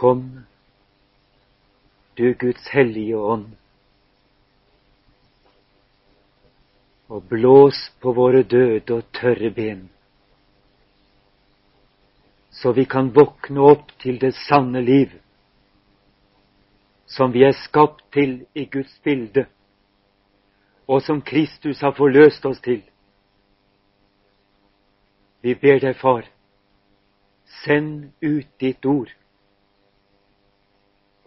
Kom, du Guds hellige ånd, og blås på våre døde og tørre ben, så vi kan våkne opp til det sanne liv, som vi er skapt til i Guds bilde, og som Kristus har forløst oss til. Vi ber deg, Far, send ut ditt ord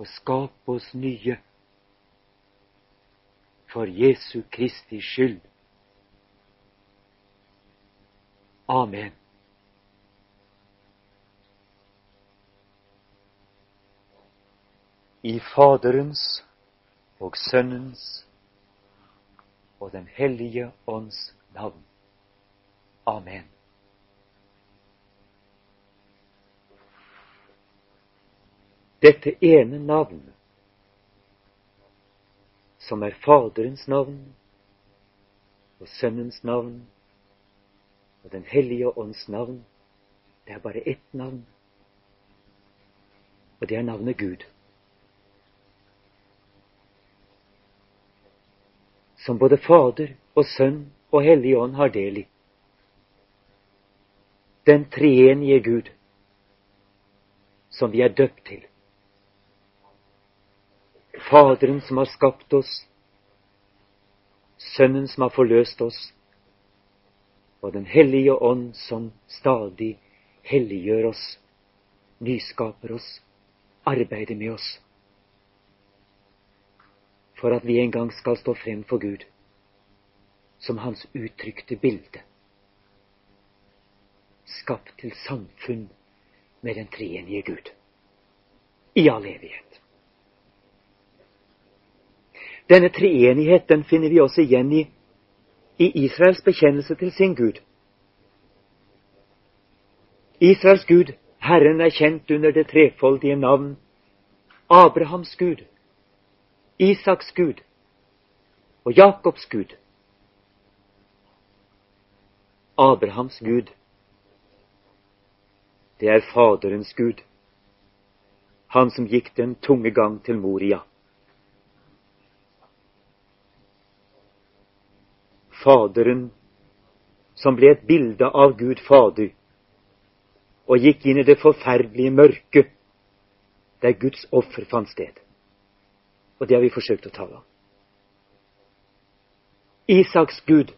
og skap oss nye for Jesu Kristi skyld. Amen. I Faderens og Sønnens og Den hellige ånds navn. Amen. Dette ene navn, som er Faderens navn og Sønnens navn og Den hellige ånds navn. Det er bare ett navn, og det er navnet Gud. Som både Fader og Sønn og Hellig Ånd har del i. Den treenige Gud som vi er døpt til. Faderen som har skapt oss, Sønnen som har forløst oss, og Den hellige ånd som stadig helliggjør oss, nyskaper oss, arbeider med oss. For at vi en gang skal stå frem for Gud som Hans uttrykte bilde. Skapt til samfunn med den treenige Gud. I all evighet. Denne treenighet den finner vi også igjen i i Israels bekjennelse til sin Gud. Israels Gud, Herren, er kjent under det trefoldige navn Abrahams Gud, Isaks Gud og Jakobs Gud. Abrahams Gud, det er Faderens Gud, han som gikk den tunge gang til Moria. Faderen som ble et bilde av Gud Fader, og gikk inn i det forferdelige mørket der Guds offer fant sted. Og det har vi forsøkt å tale om. Isaks Gud,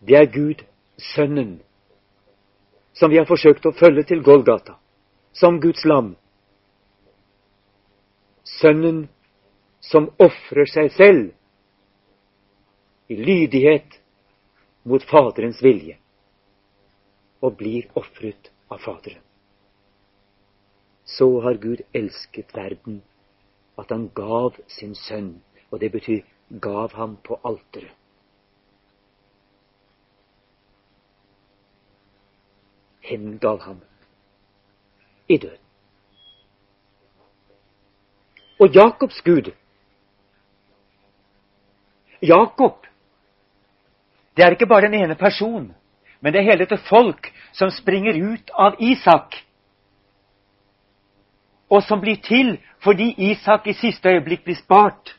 det er Gud, Sønnen, som vi har forsøkt å følge til Golgata, som Guds lam. Sønnen som ofrer seg selv i lydighet mot Faderens vilje og blir ofret av Faderen. Så har Gud elsket verden at han gav sin sønn, og det betyr gav ham på alteret. Hengav ham i døden. Og Jakobs Gud Jakob det er ikke bare den ene person, men det er hele dette folk som springer ut av Isak. Og som blir til fordi Isak i siste øyeblikk blir spart.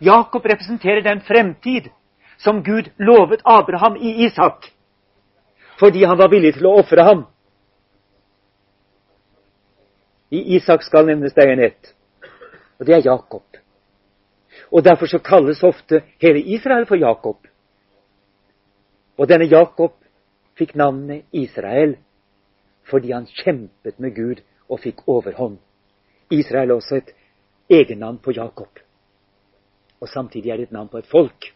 Jakob representerer den fremtid som Gud lovet Abraham i Isak, fordi han var villig til å ofre ham. I Isak skal nevnes det en ett, og det er Jakob. Og Derfor så kalles ofte hele Israel for Jakob. Og denne Jakob fikk navnet Israel fordi han kjempet med Gud og fikk overhånd. Israel er også et egennavn på Jakob. Og samtidig er det et navn på et folk.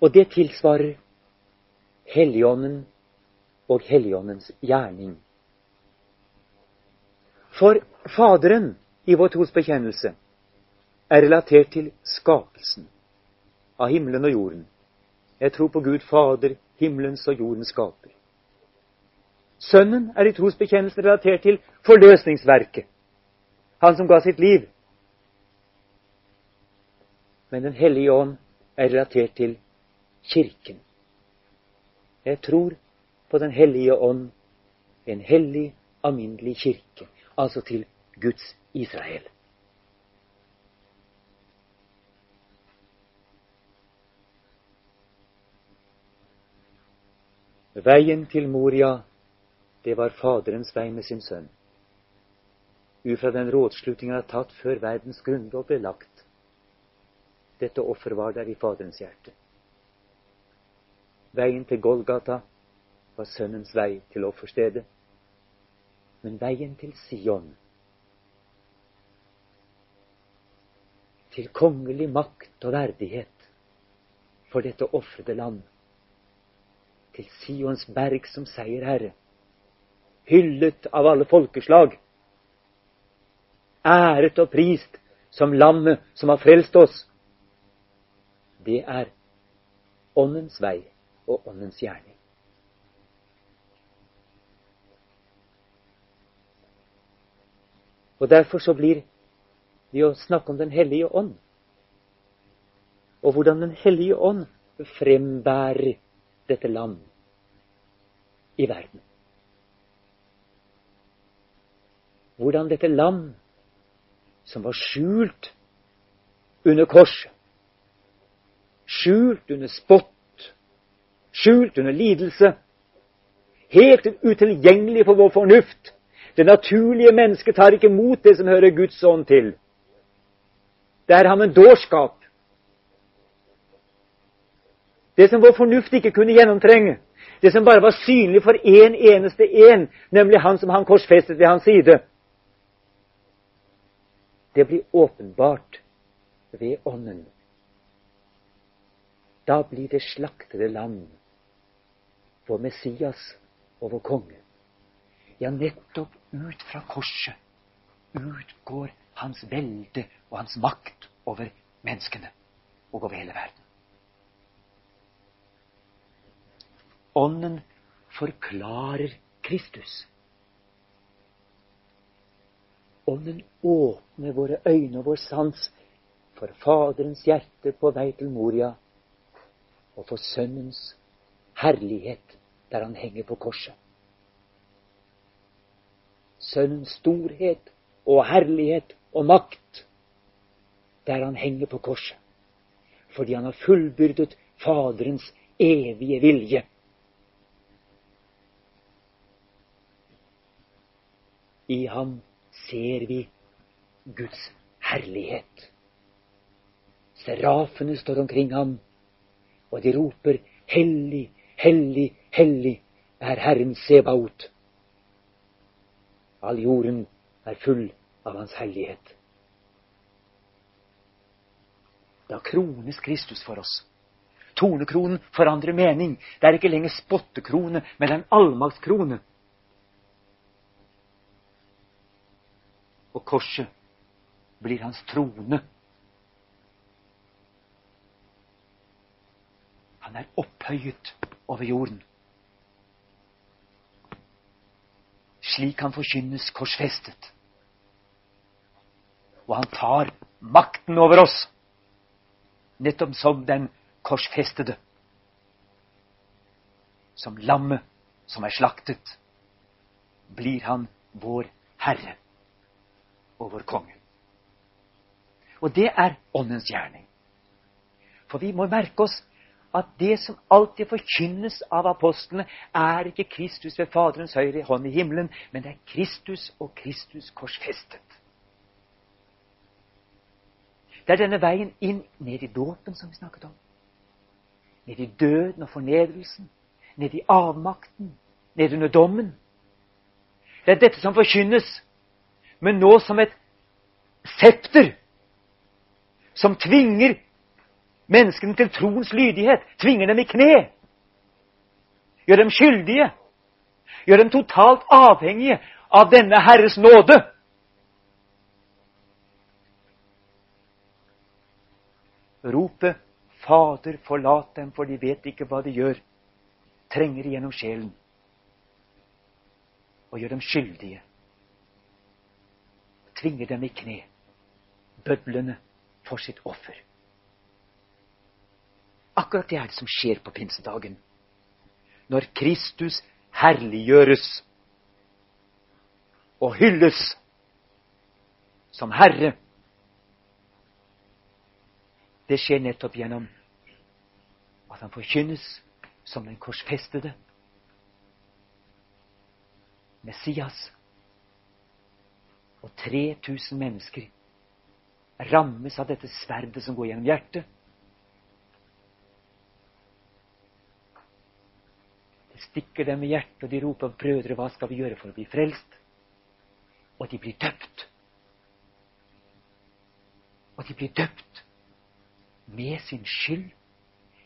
Og det tilsvarer Helligånden og Helligåndens gjerning. For Faderen i vår trosbekjennelse er relatert til skapelsen av himmelen og jorden. Jeg tror på Gud Fader, himmelens og jordens skaper. Sønnen er i trosbekjennelsen relatert til forløsningsverket, han som ga sitt liv. Men Den hellige ånd er relatert til Kirken. Jeg tror på Den hellige ånd en hellig, alminnelig kirke, altså til Guds Israel. Veien til Moria, det var Faderens vei med sin sønn. Ut fra den rådslutninga tatt før verdens grunnlov ble lagt. Dette offeret var der i Faderens hjerte. Veien til Golgata var sønnens vei til offerstedet. Men veien til Sion, til kongelig makt og verdighet for dette ofrede land, til Sions berg som seierherre, hyllet av alle folkeslag, æret og prist som lammet som har frelst oss. Det er Åndens vei og Åndens gjerning. Og Derfor så blir det å snakke om Den hellige ånd, og hvordan Den hellige ånd frembærer dette land i verden. Hvordan dette land, som var skjult under korset, skjult under spott, skjult under lidelse, helt utilgjengelig for vår fornuft. Det naturlige mennesket tar ikke imot det som hører Guds ånd til. Det er ham en dårskap. Det som vår fornuft ikke kunne gjennomtrenge. Det som bare var synlig for én en eneste en, nemlig han som han korsfestet ved hans side. Det blir åpenbart ved Ånden. Da blir det slaktede land vår Messias og vår konge. Ja, nettopp ut fra korset utgår hans velde og hans makt over menneskene og over hele verden. Ånden forklarer Kristus. Ånden åpner våre øyne og vår sans for Faderens hjerte på vei til Moria og for Sønnens herlighet der han henger på korset. Sønnens storhet og herlighet og makt der han henger på korset. Fordi han har fullbyrdet Faderens evige vilje. I ham ser vi Guds herlighet. Serafene står omkring ham, og de roper Hellig, hellig, hellig er Herren Sebaot. All jorden er full av Hans hellighet. Da krones Kristus for oss. Tornekronen forandrer mening. Det er ikke lenger spottekrone, men en allmaktskrone. Og korset blir hans trone. Han er opphøyet over jorden. Slik han forkynnes korsfestet. Og han tar makten over oss, nettopp som den korsfestede. Som lammet som er slaktet, blir han vår Herre og vår konge. Og det er Åndens gjerning. For vi må merke oss at det som alltid forkynnes av apostlene, er ikke Kristus ved Faderens høyre hånd i himmelen, men det er Kristus og Kristus korsfestet. Det er denne veien inn ned i dåpen som vi snakket om. Ned i døden og fornedrelsen. Ned i avmakten. Ned under dommen. Det er dette som forkynnes, men nå som et septer som tvinger menneskene til troens lydighet, tvinger dem i kne, gjør dem skyldige, gjør dem totalt avhengige av denne Herres nåde. Ropet 'Fader, forlat dem, for de vet ikke hva de gjør', trenger igjennom sjelen og gjør dem skyldige. Tvinger dem i kne, bødlende for sitt offer. Akkurat det er det som skjer på pinsedagen. Når Kristus herliggjøres og hylles som Herre. Det skjer nettopp gjennom at han forkynnes som den korsfestede Messias. Og 3000 mennesker rammes av dette sverdet som går gjennom hjertet. Det stikker dem i hjertet, og de roper 'Brødre, hva skal vi gjøre for å bli frelst?' Og de blir døpt. Og de blir døpt med sin skyld.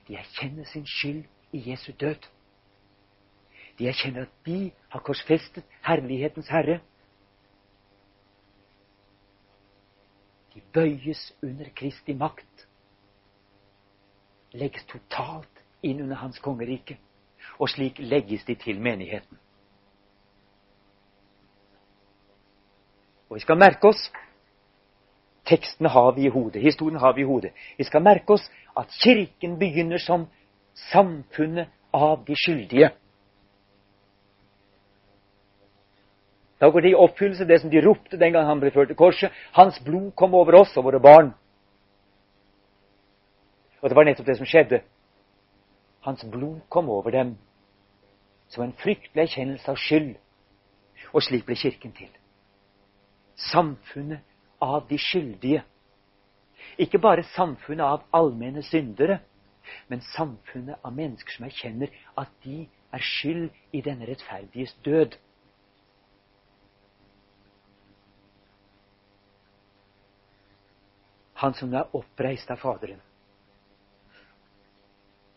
De erkjenner sin skyld i Jesu død. De erkjenner at de har korsfestet herlighetens Herre. De bøyes under Kristi makt. Legges totalt inn under Hans kongerike. Og slik legges de til menigheten. Og vi skal merke oss Tekstene har vi i hodet, historien har vi i hodet. Vi skal merke oss at Kirken begynner som samfunnet av de skyldige. Da går det i oppfyllelse det som de ropte den gang han ble ført til korset. Hans blod kom over oss og våre barn. Og det var nettopp det som skjedde. Hans blod kom over dem som en fryktelig erkjennelse av skyld. Og slik ble Kirken til. Samfunnet av de skyldige. Ikke bare samfunnet av allmenne syndere, men samfunnet av mennesker som erkjenner at de er skyld i denne rettferdiges død. Han som er oppreist av Faderen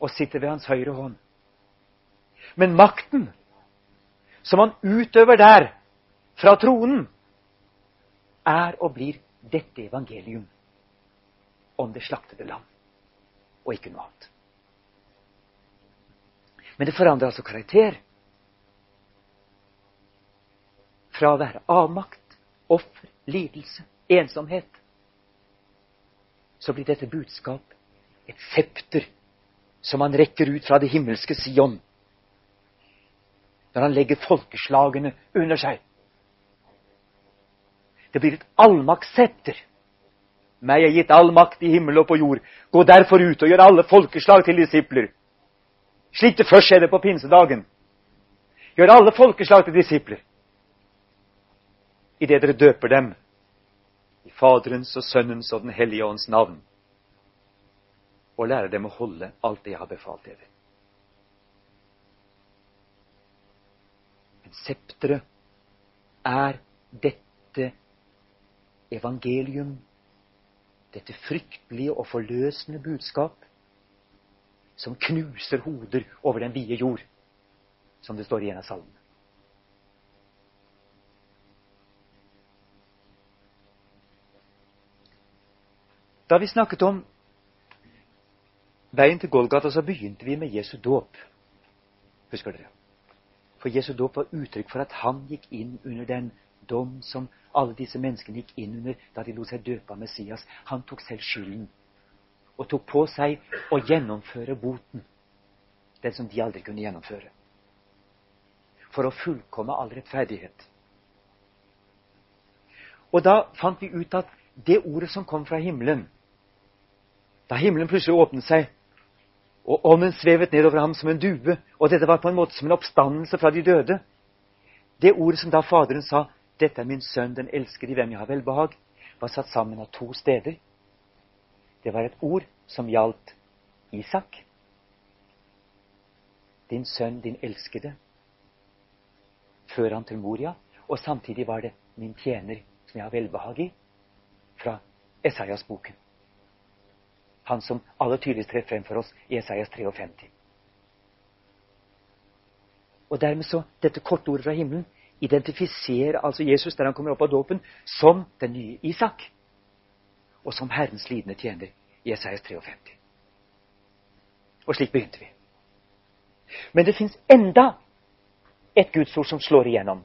og sitter ved hans høyre hånd. Men makten som han utøver der, fra tronen, er og blir dette evangelium om det slaktede land, og ikke noe annet. Men det forandrer altså karakter. Fra å være avmakt, offer, lidelse, ensomhet så blir dette budskap et septer som han rekker ut fra det himmelske Sion. Når han legger folkeslagene under seg. Det blir et allmaktssepter. Meg er gitt all makt i himmel og på jord. Gå derfor ut og gjør alle folkeslag til disipler. Slik det først skjedde på pinsedagen. Gjør alle folkeslag til disipler. Idet dere døper dem i Faderens og Sønnens og Den hellige ånds navn, og lære dem å holde alt det jeg har befalt dere. Men septeret er dette evangelium, dette fryktelige og forløsende budskap, som knuser hoder over den vide jord, som det står i en av salmene. Da vi snakket om veien til Golgata, så begynte vi med Jesu dåp. Husker dere? For Jesu dåp var uttrykk for at han gikk inn under den dom som alle disse menneskene gikk inn under da de lot seg døpe av Messias. Han tok selv skylden og tok på seg å gjennomføre boten, den som de aldri kunne gjennomføre, for å fullkomme all rettferdighet. Og da fant vi ut at det ordet som kom fra himmelen Da himmelen plutselig åpnet seg, og ånden svevet nedover ham som en due, og dette var på en måte som en oppstandelse fra de døde Det ordet som da Faderen sa 'Dette er min sønn, den elskede, i hvem jeg har velbehag', var satt sammen av to steder. Det var et ord som gjaldt Isak. Din sønn, din elskede. Før han til Moria. Og samtidig var det min tjener, som jeg har velbehag i, fra Esaias-boken. Han som aller tydeligst trer frem for oss i Esaias 53. Og dermed så, dette korte ordet fra himmelen identifiserer altså Jesus der han kommer opp av dåpen, som den nye Isak. Og som Herrens lidende tjener i Esaias 53. Og slik begynte vi. Men det fins enda et gudsord som slår igjennom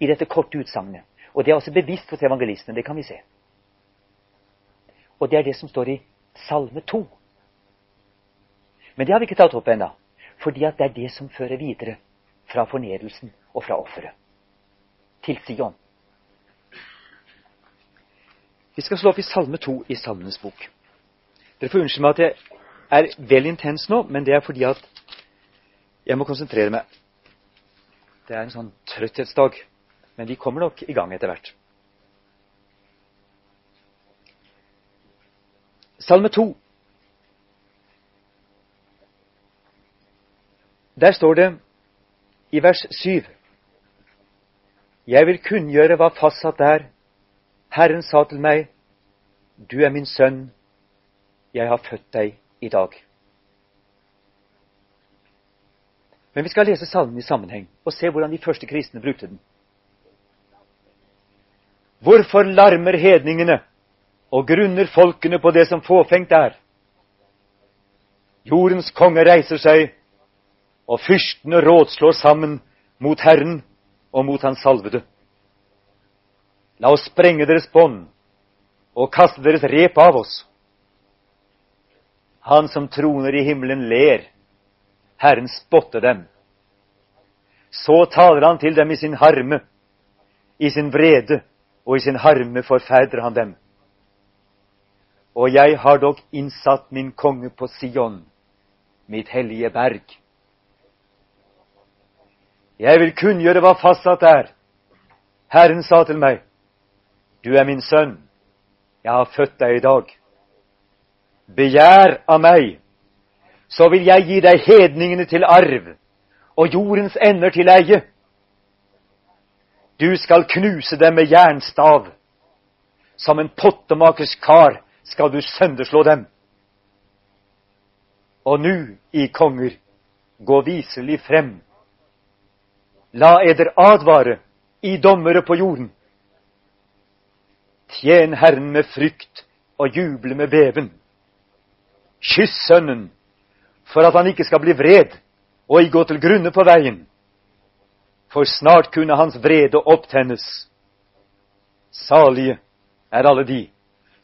i dette korte utsagnet. Og det er også bevisst hos evangelistene. Det kan vi se. Og det er det som står i Salme 2. Men det har vi ikke tatt opp ennå, fordi at det er det som fører videre fra fornedrelsen og fra offeret til Sion. Vi skal slå opp i Salme 2 i Salmenes bok. Dere får unnskylde meg at jeg er vel intens nå, men det er fordi at jeg må konsentrere meg. Det er en sånn trøtthetsdag. Men vi kommer nok i gang etter hvert. Salme 2. Der står det i vers 7 Jeg vil kunngjøre hva fastsatt er. Herren sa til meg, Du er min sønn, jeg har født deg i dag. Men vi skal lese salmen i sammenheng og se hvordan de første kristne brukte den. Hvorfor larmer hedningene og grunner folkene på det som fåfengt er? Jordens konge reiser seg, og fyrstene rådslår sammen mot Herren og mot Hans salvede. La oss sprenge deres bånd og kaste deres rep av oss. Han som troner i himmelen, ler. Herren spotter dem. Så taler han til dem i sin harme. I sin vrede og i sin harme forferder han dem. Og jeg har dog innsatt min konge på Sion, mitt hellige berg. Jeg vil kunngjøre hva fastsatt er. Herren sa til meg, du er min sønn, jeg har født deg i dag. Begjær av meg, så vil jeg gi deg hedningene til arv og jordens ender til eie. Du skal knuse dem med jernstav. Som en pottemakers kar skal du sønderslå dem. Og nu, i konger, gå viselig frem. La eder advare i dommere på jorden. Tjen Herren med frykt og juble med beven. Kyss Sønnen, for at han ikke skal bli vred og i gå til grunne på veien. For snart kunne hans vrede opptennes. Salige er alle de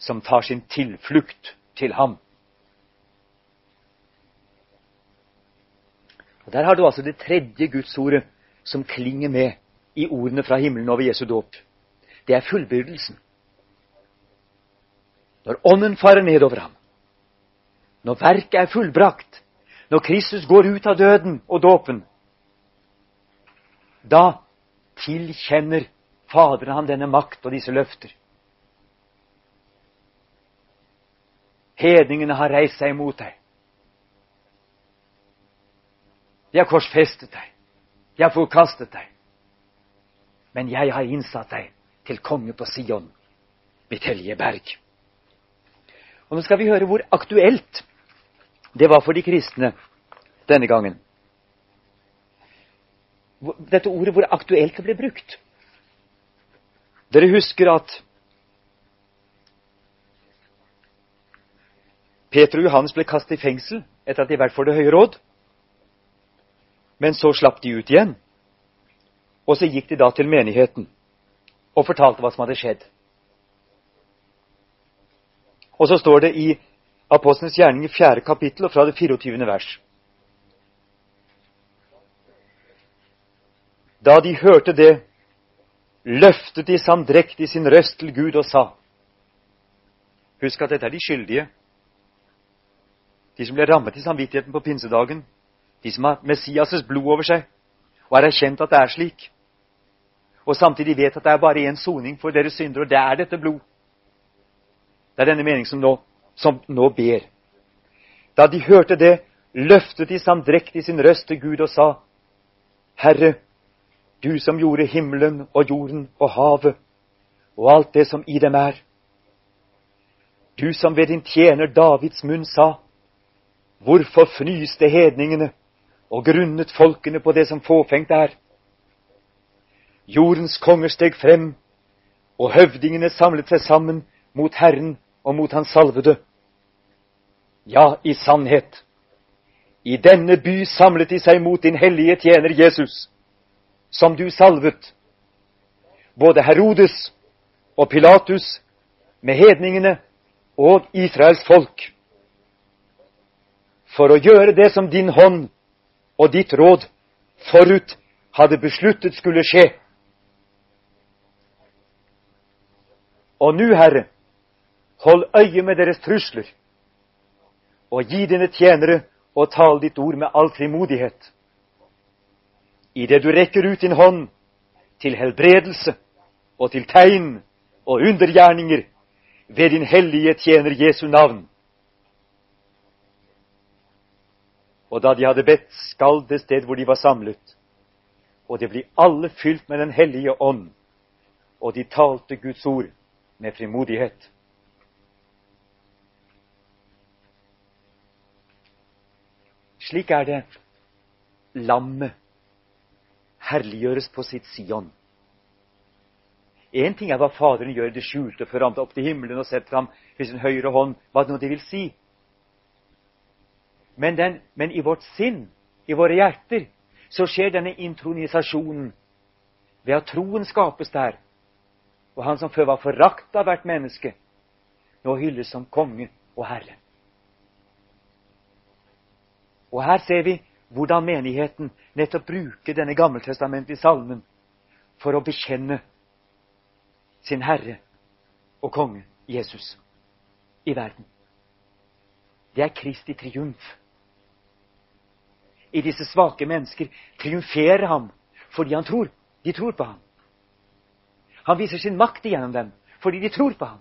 som tar sin tilflukt til ham. Og Der har du altså det tredje gudsordet som klinger med i ordene fra himmelen over Jesu dåp. Det er fullbyrdelsen. Når Ånden farer nedover ham, når verket er fullbrakt, når Kristus går ut av døden og dåpen, da tilkjenner Faderen han denne makt og disse løfter. Hedningene har reist seg imot deg. De har korsfestet deg. De har forkastet deg. Men jeg har innsatt deg til konge på Sion, mitt hellige berg. Og Nå skal vi høre hvor aktuelt det var for de kristne denne gangen. Dette ordet hvor aktuelt det ble brukt. Dere husker at Peter og Johannes ble kastet i fengsel etter at de vært for Det høye råd. Men så slapp de ut igjen. Og så gikk de da til menigheten og fortalte hva som hadde skjedd. Og så står det i Apostlenes gjerning i fjerde kapittel og fra det 24. vers. Da de hørte det, løftet de samdrektig sin røst til Gud og sa Husk at dette er de skyldige. De som ble rammet i samvittigheten på pinsedagen. De som har Messias' blod over seg og har erkjent at det er slik. Og samtidig vet at det er bare én soning for deres synder, og det er dette blod. Det er denne meningen som nå, som nå ber. Da de hørte det, løftet de samdrektig sin røst til Gud og sa, Herre, du som gjorde himmelen og jorden og havet og alt det som i dem er. Du som ved din tjener Davids munn sa, hvorfor fnyste hedningene og grunnet folkene på det som fåfengt er? Jordens konger steg frem, og høvdingene samlet seg sammen mot Herren og mot Hans salvede. Ja, i sannhet, i denne by samlet de seg mot din hellige tjener Jesus som du salvet, både Herodes og Pilatus, med hedningene og Israels folk, for å gjøre det som din hånd og ditt råd forut hadde besluttet skulle skje. Og nu, Herre, hold øye med deres trusler, og gi dine tjenere å tale ditt ord med all frimodighet. Idet du rekker ut din hånd til helbredelse og til tegn og undergjerninger ved din hellige tjener Jesu navn. Og da de hadde bedt, skal det sted hvor de var samlet, og det blir alle fylt med Den hellige ånd, og de talte Guds ord med frimodighet. Slik er det lammet herliggjøres på sitt Sion. Én ting er hva Faderen gjør i det skjulte, før han opp til himmelen og setter ham ved sin høyre hånd, hva nå det vil si. Men, den, men, i vårt sinn, i våre hjerter, så skjer denne intronisasjonen ved at troen skapes der. Og han som før var forakta av hvert menneske, nå hylles som konge og herre. Og her ser vi hvordan menigheten nettopp bruker denne gammeltestamentlige salmen for å bekjenne sin Herre og konge Jesus i verden. Det er Kristi triumf. I disse svake mennesker triumferer ham fordi han tror. De tror på ham. Han viser sin makt igjennom dem fordi de tror på ham.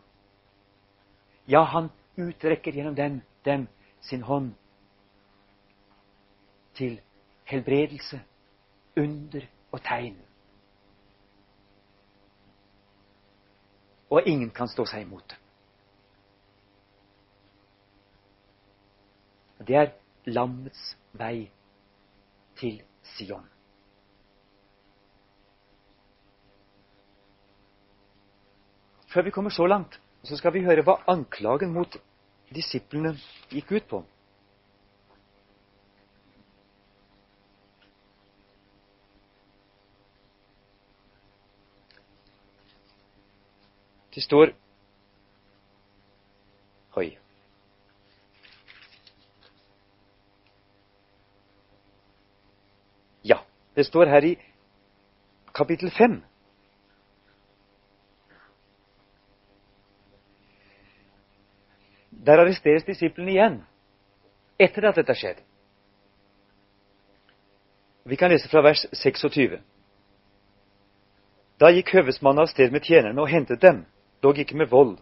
Ja, han utrekker gjennom dem, dem sin hånd til helbredelse, under og tegn. Og ingen kan stå seg imot det. Er lammets vei til Sion. Før vi kommer så langt, så skal vi høre hva anklagen mot disiplene gikk ut på. Det står Oi. Ja, det står her i kapittel 5. Der arresteres disiplene igjen etter at dette skjedd. Vi kan lese fra vers 26. Da gikk høvesmannen av sted med tjenerne og hentet dem dog ikke med vold,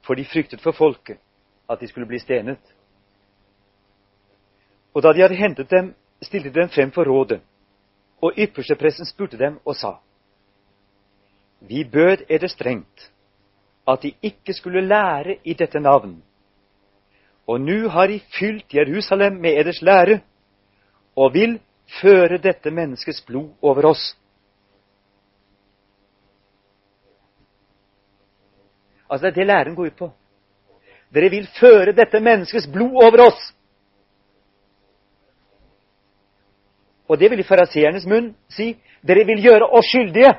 for de fryktet for folket, at de skulle bli stenet. Og da de hadde hentet dem, stilte de dem frem for rådet, og ypperstepresten spurte dem og sa:" Vi bød eder strengt at de ikke skulle lære i dette navn, og nå har de fylt Jerusalem med eders lære, og vil føre dette menneskets blod over oss. Altså, det er det læren går ut på. Dere vil føre dette menneskets blod over oss. Og det vil i fariseernes munn si dere vil gjøre oss skyldige.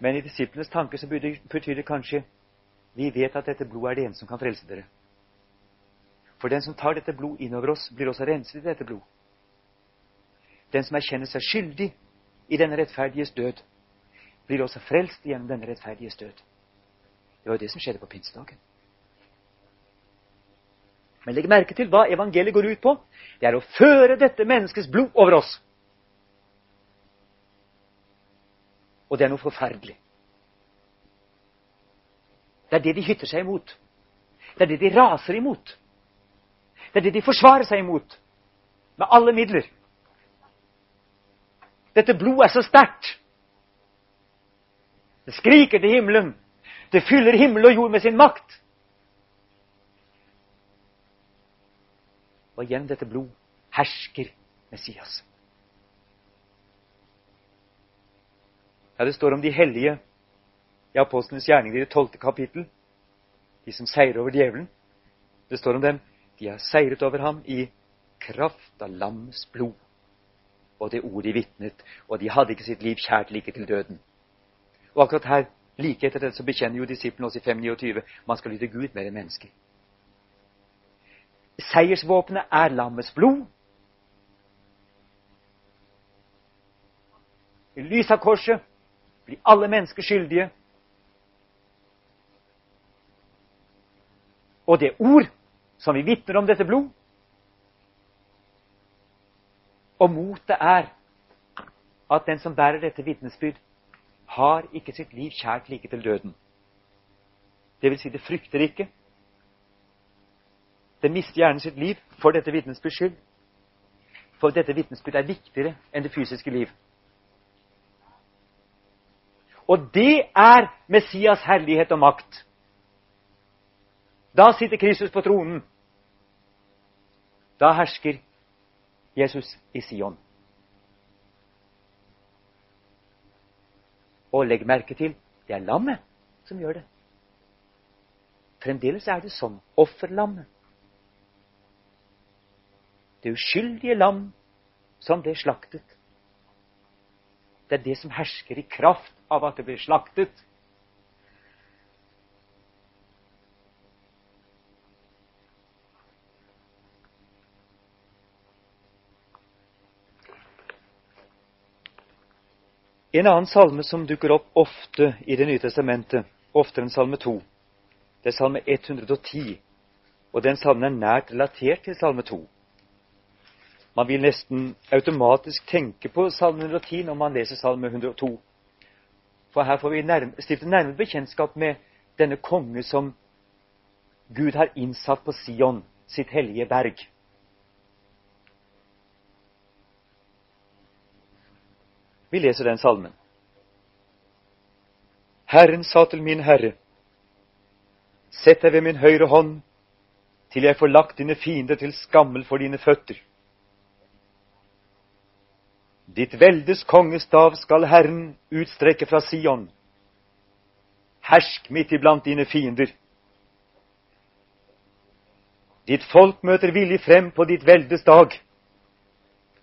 Men i disiplenes tanke så betyr det kanskje vi vet at dette blodet er det eneste som kan frelse dere. For den som tar dette blod innover oss, blir også renset i dette blod. Den som erkjenner seg skyldig i denne rettferdiges død, blir også frelst gjennom denne rettferdiges død. Det var jo det som skjedde på pinsedagen. Men legg merke til hva evangeliet går ut på. Det er å føre dette menneskets blod over oss. Og det er noe forferdelig. Det er det de hytter seg imot. Det er det de raser imot. Det er det de forsvarer seg imot. Med alle midler. Dette blodet er så sterkt. Det skriker til himmelen. Det fyller himmel og jord med sin makt. Og gjennom dette blod hersker Messias. Ja, Det står om de hellige i Apostlenes gjerninger i det tolvte kapittel. De som seirer over djevelen. Det står om dem. De har seiret over ham i kraft av lammets blod og det ordet de vitnet, og de hadde ikke sitt liv kjært like til døden. Og akkurat her, like etter det, så bekjenner jo disiplene oss i 529 man skal lytte Gud mer enn mennesker. Seiersvåpenet er lammets blod. lys av korset blir alle mennesker skyldige. Og det ord som vi vitner om dette blod, og motet er at den som bærer dette vitnesbyrd, har ikke sitt liv kjært like til døden. Det vil si, det frykter ikke. Det mister gjerne sitt liv for dette vitnesbyrds skyld. For dette vitnesbyrd er viktigere enn det fysiske liv. Og det er Messias herlighet og makt. Da sitter Kristus på tronen. Da hersker Jesus i Sion. Og legg merke til det er lammet som gjør det. Fremdeles er det sånn. Offerlammet. Det uskyldige lam som ble slaktet. Det er det som hersker i kraft av at det blir slaktet. En annen salme som dukker opp ofte i Det nye testamentet, oftere enn salme 2, det er salme 110. Og den salmen er nært relatert til salme 2. Man vil nesten automatisk tenke på salme 110 når man leser salme 102. For her får vi nærme, stifte nærmere bekjentskap med denne konge som Gud har innsatt på Sion, sitt hellige berg. Vi leser den salmen. Herren sa til min Herre, sett deg ved min høyre hånd, til jeg får lagt dine fiender til skammel for dine føtter. Ditt veldes kongestav skal Herren utstrekke fra Sion. Hersk midt iblant dine fiender. Ditt folk møter villig frem på ditt veldes dag.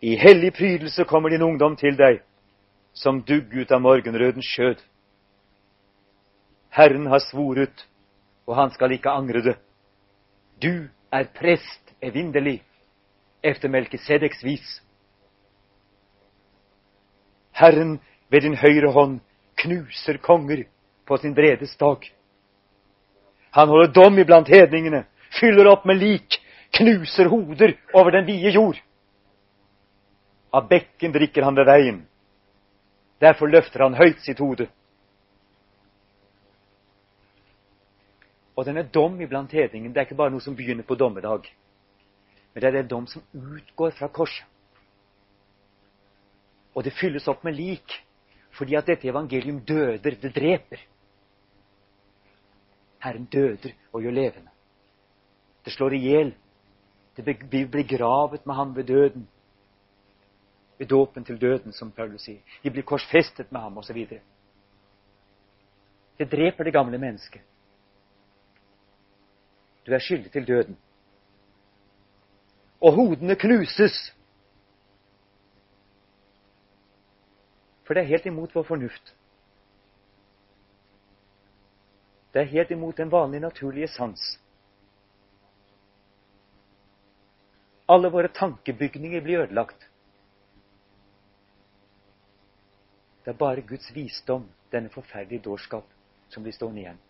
I hellig prydelse kommer din ungdom til deg som dugg ut av morgenrødens skjød. Herren har svoret, og han skal ikke angre det. Du er prest evinderlig, efter Melkisedeks vis. Herren ved din høyre hånd knuser konger på sin bredes dag. Han holder dom iblant hedningene, fyller opp med lik, knuser hoder over den vide jord. Av bekken drikker han ved veien. Derfor løfter han høyt sitt hode. Og denne dom iblant hedningen det er ikke bare noe som begynner på dommedag. Men det er en dom som utgår fra korset. Og det fylles opp med lik, fordi at dette evangelium døder, det dreper. Herren døder og gjør levende. Det slår i hjel. Det blir gravet med ham ved døden ved dåpen til døden, som Paulus sier. De blir korsfestet med ham, osv. Det dreper det gamle mennesket. Du er skyldig til døden. Og hodene knuses. For det er helt imot vår fornuft. Det er helt imot den vanlige, naturlige sans. Alle våre tankebygninger blir ødelagt. Det er bare Guds visdom, denne forferdelige dårskap, som blir stående igjen.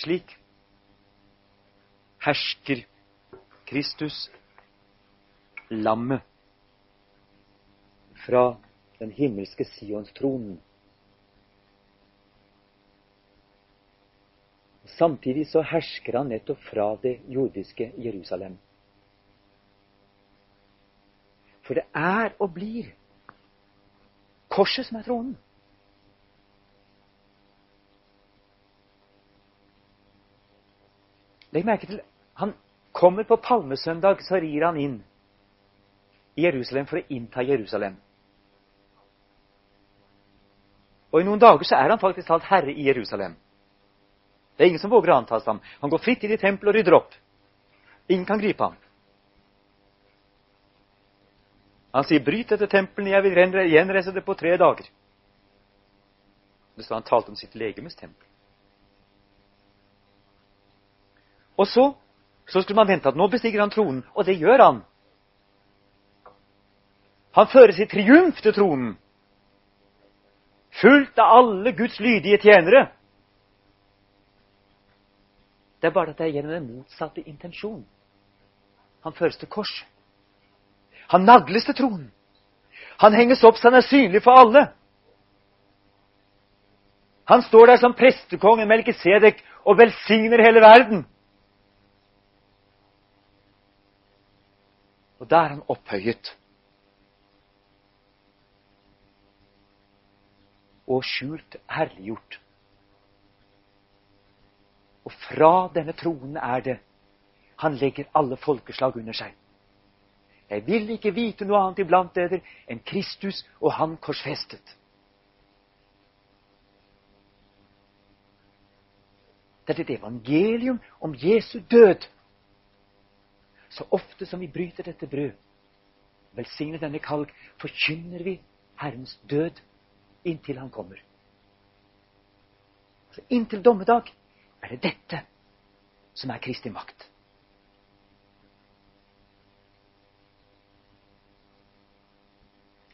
Slik hersker Kristus, lammet, fra den himmelske Sions tronen Samtidig så hersker han nettopp fra det jordiske Jerusalem. For det er og blir korset som er tronen. Legg merke til han kommer på palmesøndag, så rir han inn i Jerusalem for å innta Jerusalem. Og i noen dager så er han faktisk talt herre i Jerusalem. Det er ingen som våger å anta ham. Han går fritt inn i tempelet og rydder opp. Ingen kan gripe ham. Han sier, 'Bryt dette tempelet, jeg vil gjenreise det på tre dager'. Det står han talte om sitt legemes tempel. Og så, så skulle man vente at nå bestiger han tronen, og det gjør han. Han føres i triumf til tronen, fulgt av alle Guds lydige tjenere. Det er bare at det er gjennom den motsatte intensjon. Han føres til kors. Han nagles til tronen. Han henges opp så han er synlig for alle. Han står der som prestekongen Melkisedek og velsigner hele verden. Og da er han opphøyet. Og skjult herliggjort. Og fra denne tronen er det han legger alle folkeslag under seg. Jeg vil ikke vite noe annet iblant dere enn Kristus og Han korsfestet. Det er et evangelium om Jesu død. Så ofte som vi bryter dette brød, velsigner denne kalk, forkynner vi Herrens død inntil Han kommer. Så inntil dommedag er det dette som er Kristi makt.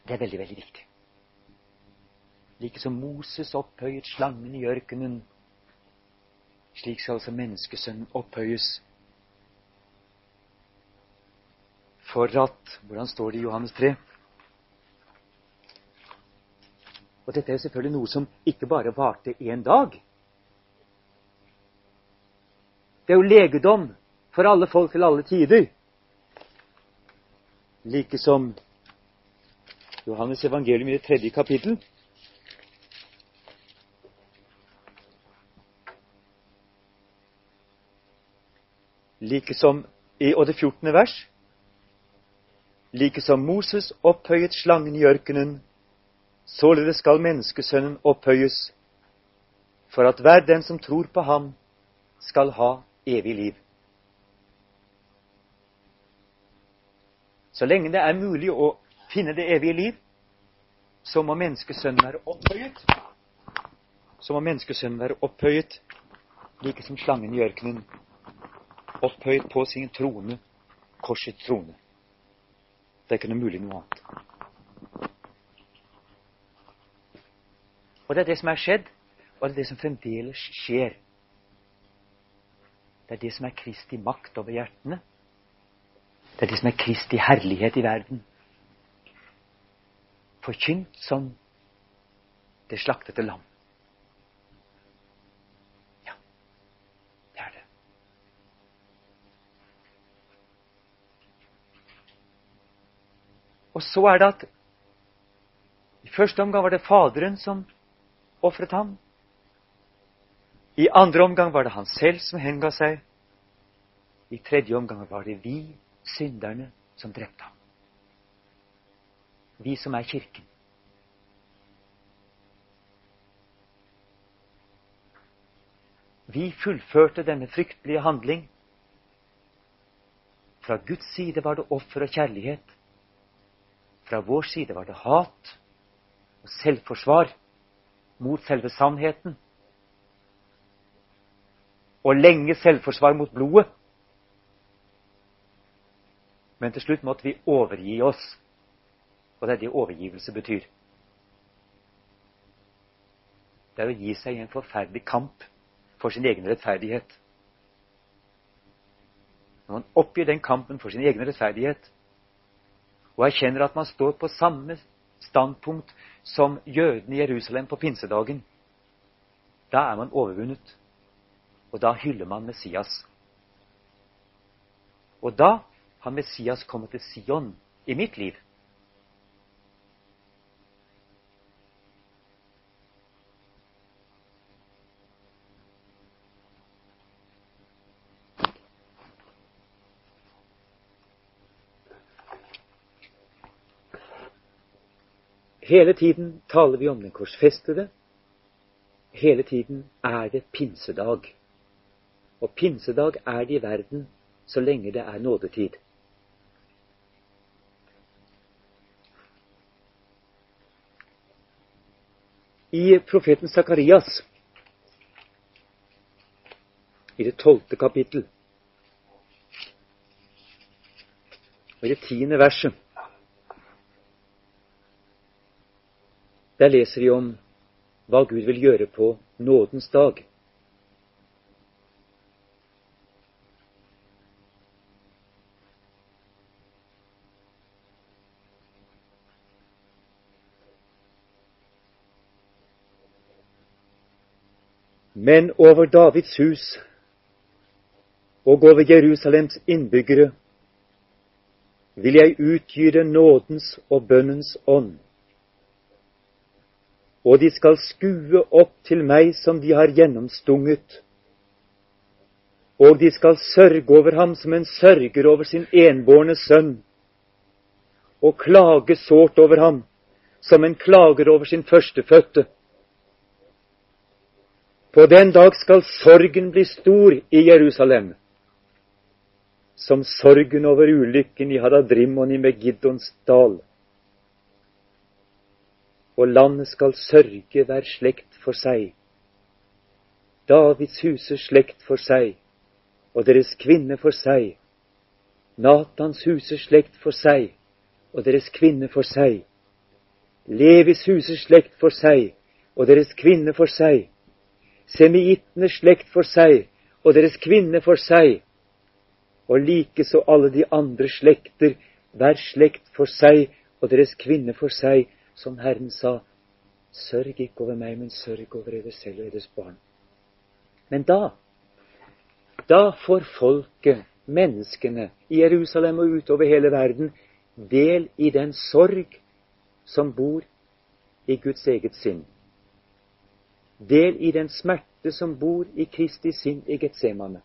Det er veldig, veldig viktig. Like som Moses opphøyet slangen i ørkenen, slik skal altså menneskesønnen opphøyes. For at Hvordan står det i Johannes 3? Og dette er jo selvfølgelig noe som ikke bare varte én dag. Det er jo legedom for alle folk til alle tider. Like som Johannes evangelium i det tredje kapittel. Like som i og det 14. vers. Like som Moses opphøyet slangen i ørkenen, således skal menneskesønnen opphøyes, for at hver den som tror på ham, skal ha evig liv. Så lenge det er mulig å finne det evige liv, så må menneskesønnen være opphøyet. Så må menneskesønnen være opphøyet, like som slangen i ørkenen. Opphøyet på sin trone, korsets trone. Det er ikke noe mulig noe annet. Og det er det som er skjedd, og det er det som fremdeles skjer. Det er det som er Kristi makt over hjertene. Det er det som er Kristi herlighet i verden forkynt som det slaktede lam. Ja, det er det. Og så er det at i første omgang var det Faderen som ofret ham. I andre omgang var det han selv som henga seg. I tredje omgang var det vi, synderne, som drepte ham vi som er Kirken. Vi fullførte denne fryktelige handling. Fra Guds side var det offer og kjærlighet. Fra vår side var det hat og selvforsvar mot selve sannheten. Og lenge selvforsvar mot blodet. Men til slutt måtte vi overgi oss og det er det overgivelse betyr. Det er å gi seg i en forferdelig kamp for sin egen rettferdighet. Når man oppgir den kampen for sin egen rettferdighet, og erkjenner at man står på samme standpunkt som jødene i Jerusalem på pinsedagen, da er man overvunnet. Og da hyller man Messias. Og da har Messias kommet til Sion i mitt liv. Hele tiden taler vi om den korsfestede. Hele tiden er det pinsedag. Og pinsedag er det i verden så lenge det er nådetid. I profeten Sakarias, i det tolvte kapittel, og i det tiende verset der leser vi om hva Gud vil gjøre på nådens dag. Men over Davids hus og over Jerusalems innbyggere vil jeg utgyte nådens og bønnens ånd. Og de skal skue opp til meg som de har gjennomstunget. Og de skal sørge over ham som en sørger over sin enbårne sønn, og klage sårt over ham som en klager over sin førstefødte. På den dag skal sorgen bli stor i Jerusalem, som sorgen over ulykken i Hadadrimon i Megiddons dal. Og landet skal sørge hver slekt for seg. Davids huses slekt for seg, og deres kvinne for seg. Natans huses slekt for seg, og deres kvinne for seg. Levis huses slekt for seg, og deres kvinne for seg Semiittenes slekt for seg og deres kvinne for seg, og likeså alle de andre slekter, hver slekt for seg og deres kvinne for seg, som Herren sa, sørg ikke over meg, men sørg over dere selv og deres barn. Men da, da får folket, menneskene, i Jerusalem og utover hele verden, del i den sorg som bor i Guds eget sinn del i den smerte som bor i Kristi sinn i Getsemane.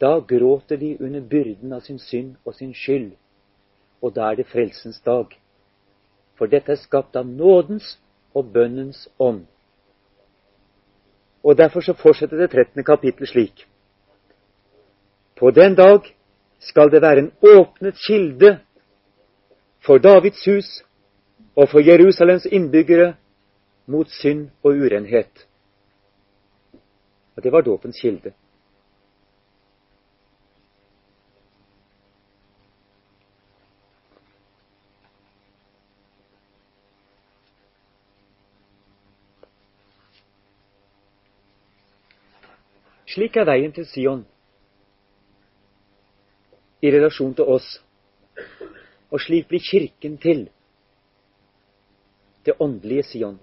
Da gråter de under byrden av sin synd og sin skyld, og da er det frelsens dag. For dette er skapt av nådens og bønnens ånd. Og Derfor så fortsetter det 13. kapittel slik. På den dag skal det være en åpnet kilde for Davids hus og for Jerusalems innbyggere mot synd og urenhet. Og det var dåpens kilde. Slik er veien til Sion i relasjon til oss, og slik blir Kirken til det åndelige Sion.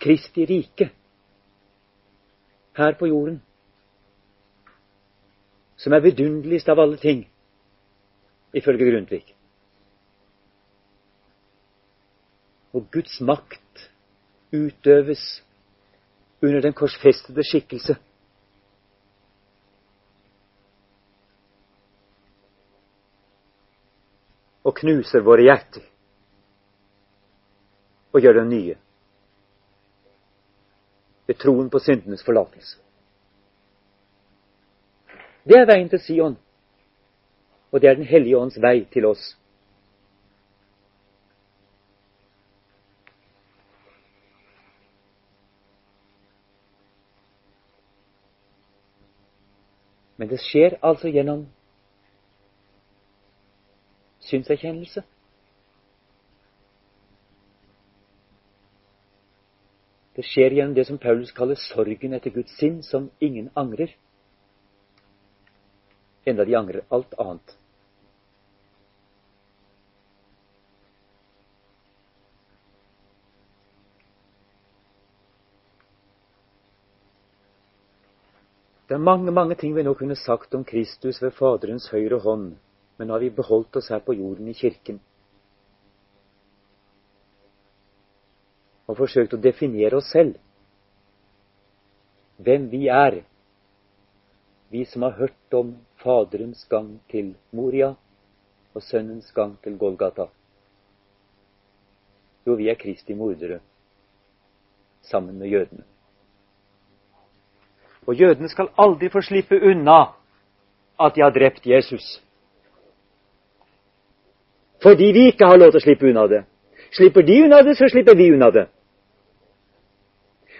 Kristi rike her på jorden, som er vidunderligst av alle ting, ifølge Grundtvig. Og Guds makt utøves under den korsfestede skikkelse. Og knuser våre hjerter og gjør dem nye. Ved troen på syndenes forlatelse. Det er veien til Sion, og det er Den hellige ånds vei til oss. Men det skjer altså gjennom synserkjennelse. Det skjer gjennom det som Paulus kaller sorgen etter Guds sinn, som ingen angrer. Enda de angrer alt annet. Det er mange mange ting vi nå kunne sagt om Kristus ved Faderens høyre hånd, men nå har vi beholdt oss her på jorden i Kirken. og forsøkt å definere oss selv. Hvem vi er, vi som har hørt om Faderens gang til Moria og Sønnens gang til Golgata. Jo, vi er Kristi mordere sammen med jødene. Og jødene skal aldri få slippe unna at de har drept Jesus. Fordi vi ikke har lov til å slippe unna det. Slipper de unna det, så slipper vi unna det.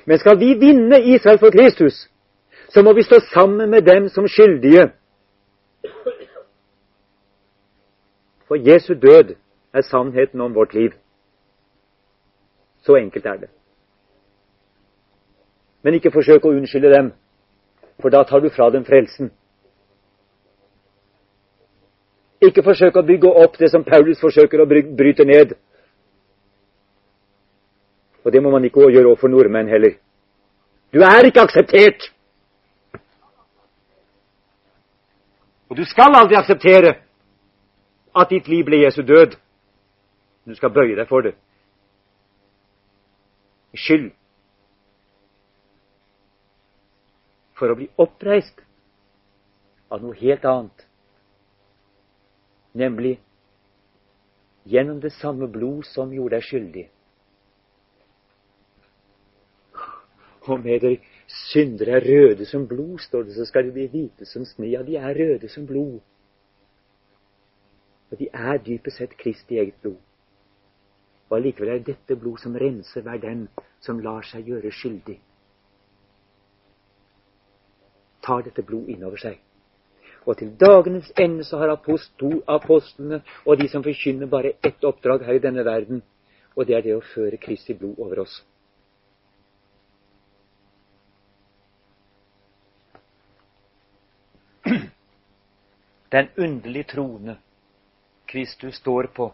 Men skal vi vinne Israel for Kristus, så må vi stå sammen med dem som skyldige. For Jesu død er sannheten om vårt liv. Så enkelt er det. Men ikke forsøk å unnskylde dem, for da tar du fra dem frelsen. Ikke forsøk å bygge opp det som Paulus forsøker å bryte ned. Og det må man ikke gjøre overfor nordmenn heller. Du er ikke akseptert! Og du skal aldri akseptere at ditt liv ble Jesu død. Du skal bøye deg for det. Skyld for å bli oppreist av noe helt annet, nemlig gjennom det samme blod som gjorde deg skyldig. Og med dere syndere er røde som blod, står det, så skal de bli hvite som sne. Ja, de er røde som blod. Og de er dypest sett Kristi eget blod. Og allikevel er dette blod som renser hver den som lar seg gjøre skyldig. Tar dette blod innover seg. Og til dagenes ende så har apostlene og de som forkynner, bare ett oppdrag her i denne verden, og det er det å føre Kristi blod over oss. Den underlige trone Kristus står på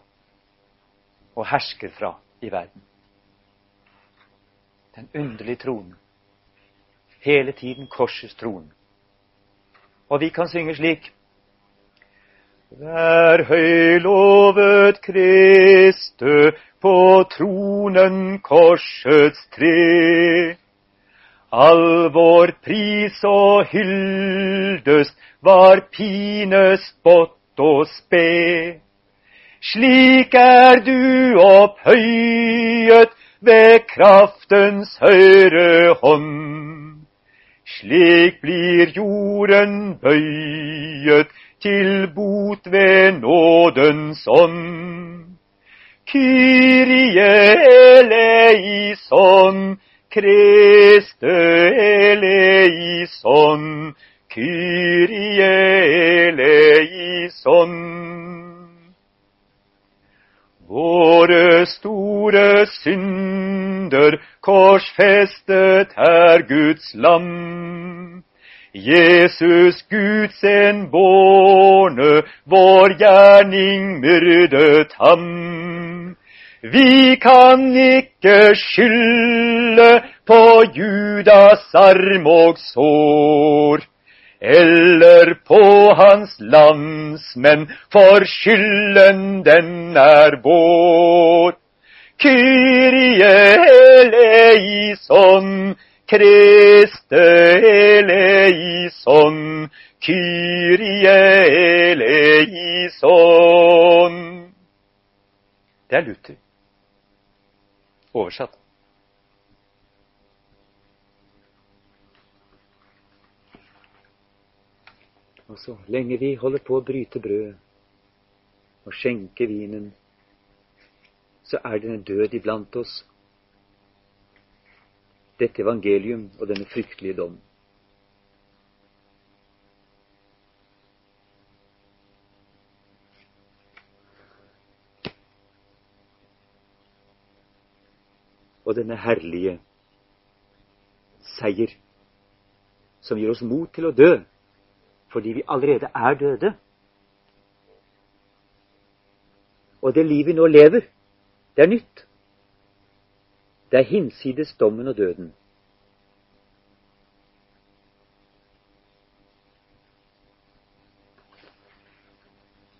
og hersker fra i verden. Den underlige tronen. Hele tiden korsets tronen. Og vi kan synge slik Vær høylovet Kriste på tronen korsets tre. All vår pris og hyldest var pine, spott og spe. Slik er du opphøyet ved kraftens høyre hånd. Slik blir jorden bøyet til bot ved nådens ånd. Kyrie eleison, Kriste eleison, Kyrie eleison. Våre store synder korsfestet er Guds lam. Jesus Guds en bårne, vår gjerning myrdet ham. Vi kan ikke skylde på Judas arm og sår eller på hans landsmenn, for skylden den er vår. Kyrie eleison, Kriste eleison, Kyrie eleison. Det er Luther oversatt. Og så lenge vi holder på å bryte brød og skjenke vinen, så er det en død iblant oss. Dette evangelium og denne fryktelige dom. Og denne herlige seier som gir oss mot til å dø fordi vi allerede er døde. Og det livet vi nå lever, det er nytt. Det er hinsides dommen og døden.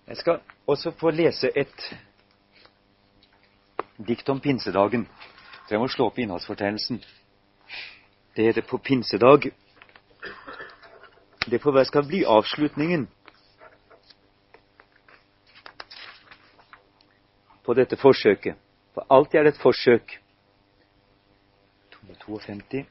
Jeg skal også få lese et dikt om pinsedagen. Så jeg må slå opp innholdsfortegnelsen. Det heter På pinsedag det får være skal bli avslutningen på dette forsøket. For alltid er det et forsøk. 252.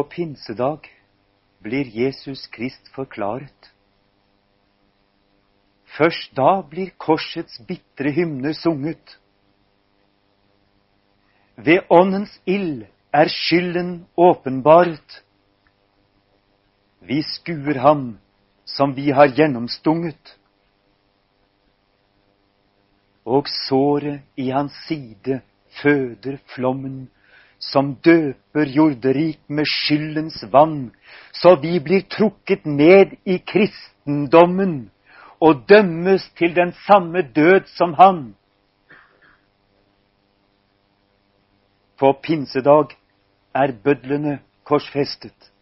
På pinsedag blir Jesus Krist forklaret. Først da blir korsets bitre hymne sunget. Ved åndens ild er skylden åpenbart. Vi skuer ham som vi har gjennomstunget. Og såret i hans side føder flommen som døper jorderik med skyldens vann, så vi blir trukket ned i kristendommen og dømmes til den samme død som han. På pinsedag er bødlene korsfestet.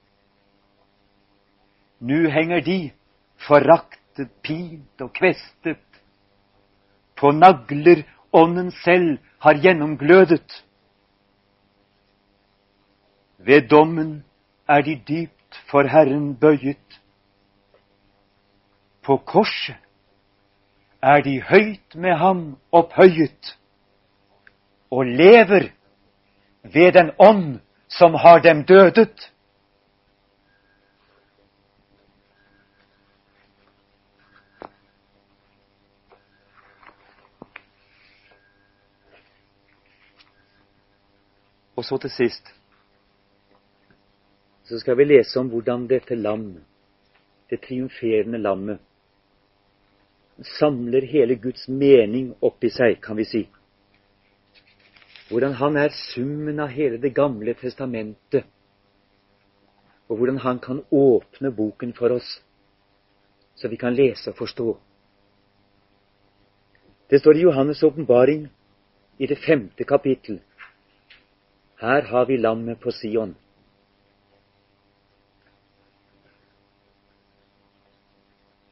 Nu henger de, foraktet, pint og kvestet, på nagler ånden selv har gjennomglødet. Ved dommen er de dypt for Herren bøyet. På korset er de høyt med ham opphøyet, og lever ved den ånd som har dem dødet. Og så til sist så skal vi lese om hvordan dette lam, det triumferende lammet, samler hele Guds mening oppi seg, kan vi si. Hvordan han er summen av hele Det gamle testamentet, og hvordan han kan åpne boken for oss, så vi kan lese og forstå. Det står i Johannes' åpenbaring i det femte kapittel. Her har vi lammet på Sion.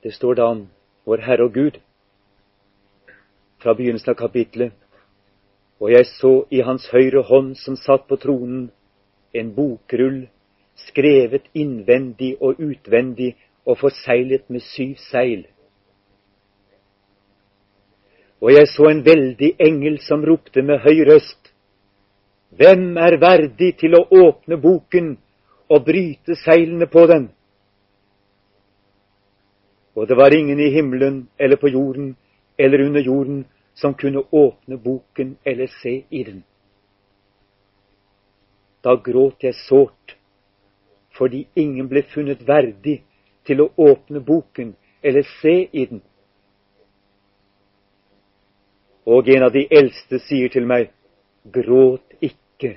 Det står da om vår Herre og Gud fra begynnelsen av kapitlet. Og jeg så i hans høyre hånd som satt på tronen, en bokrull skrevet innvendig og utvendig og forseglet med syv seil. Og jeg så en veldig engel som ropte med høy røst. Hvem er verdig til å åpne boken og bryte seilene på den? Og det var ingen i himmelen eller på jorden eller under jorden som kunne åpne boken eller se i den. Da gråt jeg sårt, fordi ingen ble funnet verdig til å åpne boken eller se i den. Og en av de eldste sier til meg, gråt ikke.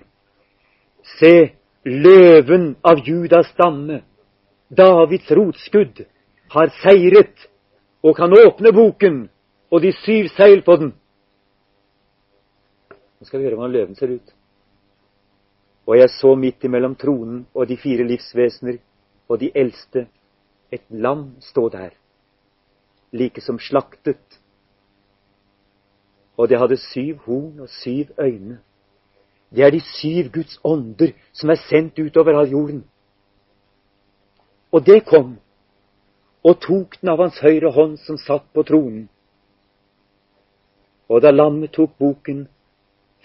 Se, løven av Judas stamme, Davids rotskudd, har seiret og kan åpne boken og de syv seil på den. Nå skal vi høre hvordan løven ser ut. Og jeg så midt imellom tronen og de fire livsvesener og de eldste et lam stå der, like som slaktet. Og det hadde syv horn og syv øyne. Det er de syv Guds ånder som er sendt utover all jorden. Og det kom og tok den av hans høyre hånd som satt på tronen. Og da lammet tok boken,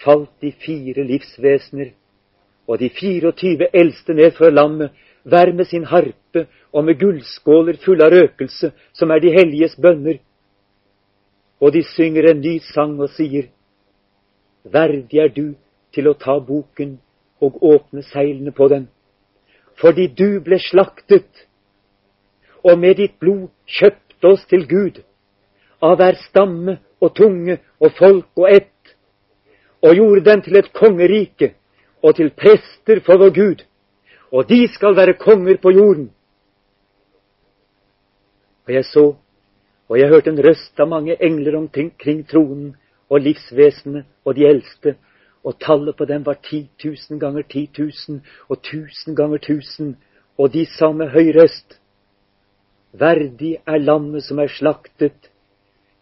falt de fire livsvesener og de 24 eldste ned fra lammet, hver med sin harpe og med gullskåler fulle av røkelse, som er de helliges bønner. Og de synger en ny sang og sier, Verdig er du til å ta boken og åpne seilene på den, fordi du ble slaktet og med ditt blod kjøpte oss til Gud, av hver stamme og tunge og folk og ett, og gjorde den til et kongerike og til prester for vår Gud, og de skal være konger på jorden. Og jeg så, og jeg hørte en røst av mange engler omkring tronen og livsvesenet og de eldste, og tallet på dem var ti tusen ganger ti tusen og tusen ganger tusen, og de sa med høy røst:" Verdig er lammet som er slaktet,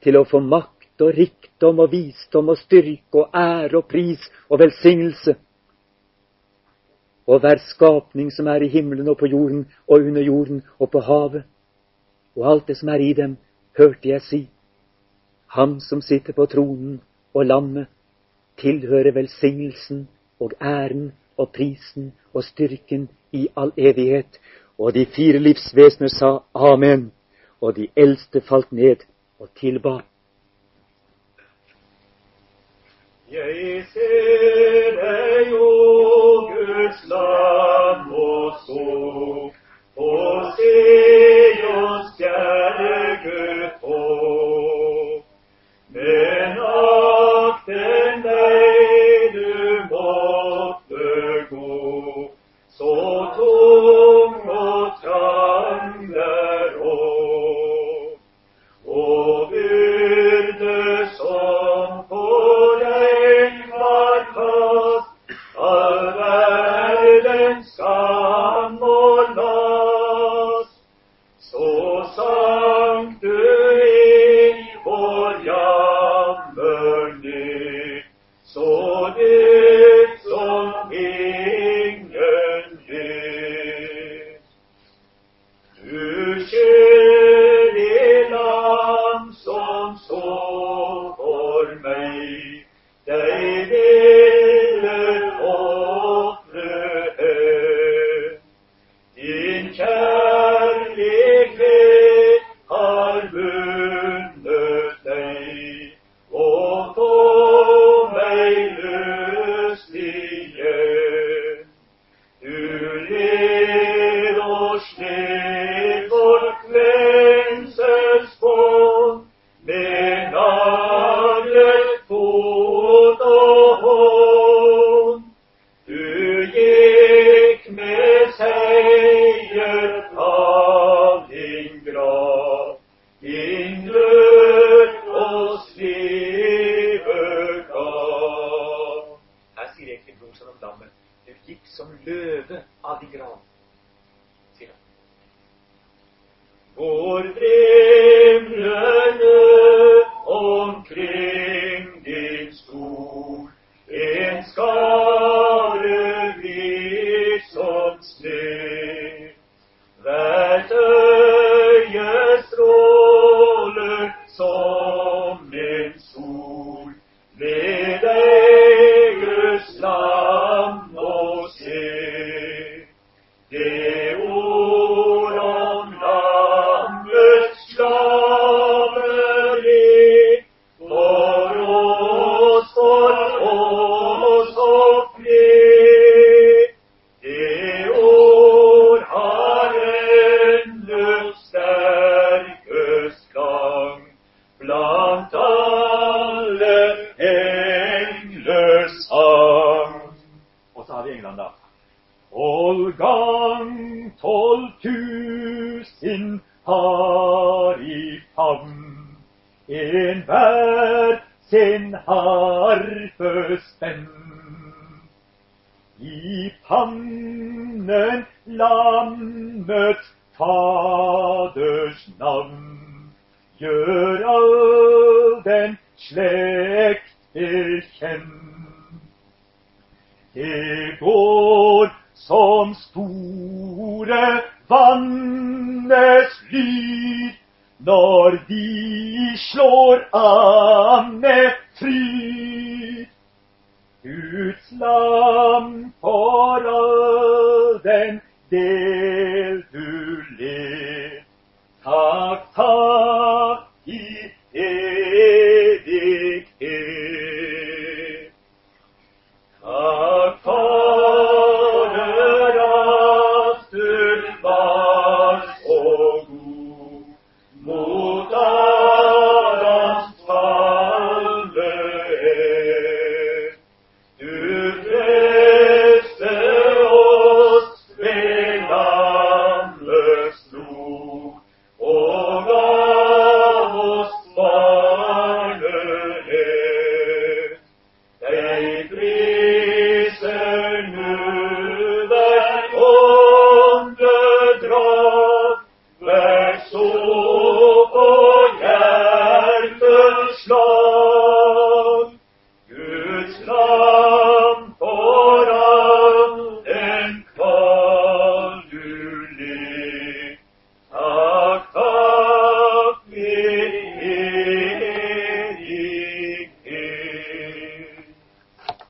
til å få makt og rikdom og visdom og styrke og ære og pris og velsignelse. Og hver skapning som er i himmelen og på jorden og under jorden og på havet, og alt det som er i dem, hørte jeg si. Ham som sitter på tronen og lammet, tilhører velsignelsen og æren og prisen og styrken i all evighet. Og de fire livsvesener sa amen, og de eldste falt ned og tilba. Jeg ser deg, o Guds land, og så, og se oss, kjære Gud, på. I pannen lammets faders navn gjør all den slekter kjent. Det går som store vannes lyd når de slår an med fryd. Guds lam for all den del du led. Takk, takk i evighet.